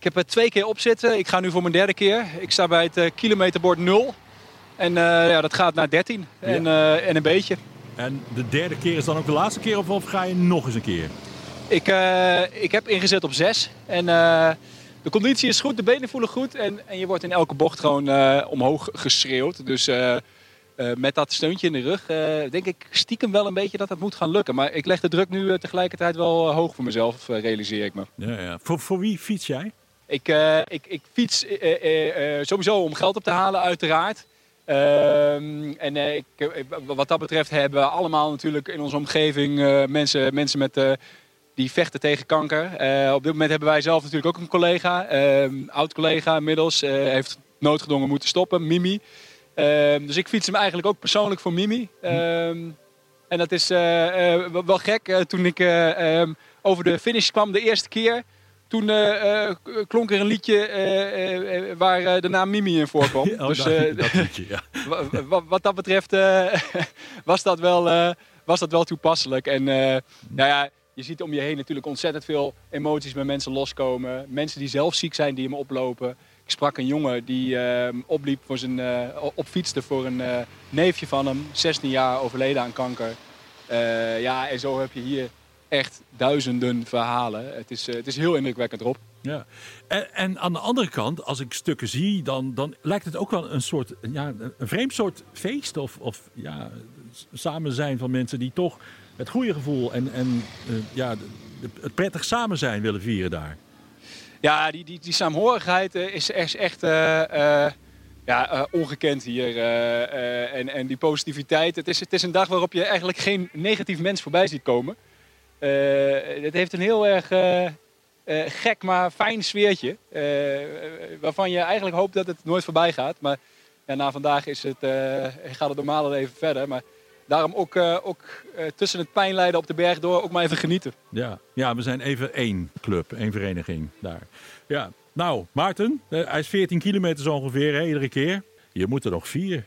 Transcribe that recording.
Ik heb er twee keer op zitten. Ik ga nu voor mijn derde keer. Ik sta bij het kilometerbord 0. En ja, dat gaat naar 13 en, en een beetje. En de derde keer is dan ook de laatste keer of, ga je nog eens een keer? Ik, ik heb ingezet op 6. En de conditie is goed, de benen voelen goed. En, en je wordt in elke bocht gewoon omhoog geschreeuwd. Dus met dat steuntje in de rug denk ik stiekem wel een beetje dat het moet gaan lukken. Maar ik leg de druk nu tegelijkertijd wel hoog voor mezelf, realiseer ik me. Ja, ja. Voor, voor wie fiets jij? Ik, ik, ik fiets sowieso om geld op te halen, uiteraard. Ehm, en ik, wat dat betreft hebben we allemaal natuurlijk in onze omgeving mensen, mensen met, die vechten tegen kanker. op dit moment hebben wij zelf natuurlijk ook een collega, ehm, oud-collega inmiddels, heeft noodgedwongen moeten stoppen, Mimi. Ehm, dus ik fiets hem eigenlijk ook persoonlijk voor Mimi. En dat is wel gek. Toen ik over de finish kwam de eerste keer, toen klonk er een liedje waar de naam Mimi in voorkwam. oh, dus, dat, dat liedje, ja. wat dat betreft was, dat wel, was dat wel toepasselijk. En nou ja, je ziet om je heen natuurlijk ontzettend veel emoties bij mensen loskomen. Mensen die zelf ziek zijn, die hem oplopen. Ik sprak een jongen die uh, opliep voor zijn, uh, opfietste voor een uh, neefje van hem, 16 jaar overleden aan kanker. Eh, ja, en zo heb je hier echt duizenden verhalen. Het is, het is heel indrukwekkend, Rob. Ja. En, en, aan de andere kant, als ik stukken zie, dan, dan lijkt het ook wel een soort, ja, een vreemd soort feest of, of ja, samen zijn van mensen die toch het goede gevoel en, en ja, het prettig samen zijn willen vieren daar. Ja, die, die, die saamhorigheid eh, is, echt uh, ja, ongekend hier. en, en die positiviteit. Het is, het is een dag waarop je eigenlijk geen negatief mens voorbij ziet komen. Het heeft een heel erg gek, maar fijn sfeertje. waarvan je eigenlijk hoopt dat het nooit voorbij gaat. Maar ja, na vandaag is het, gaat het normale leven verder. Maar daarom ook, ook tussen het pijnlijden op de berg door ook maar even genieten. Ja, ja we zijn even één club, één vereniging daar. Ja, nou, Maarten, hij is 14 kilometer zo ongeveer, hè, iedere keer. Je moet er nog vier.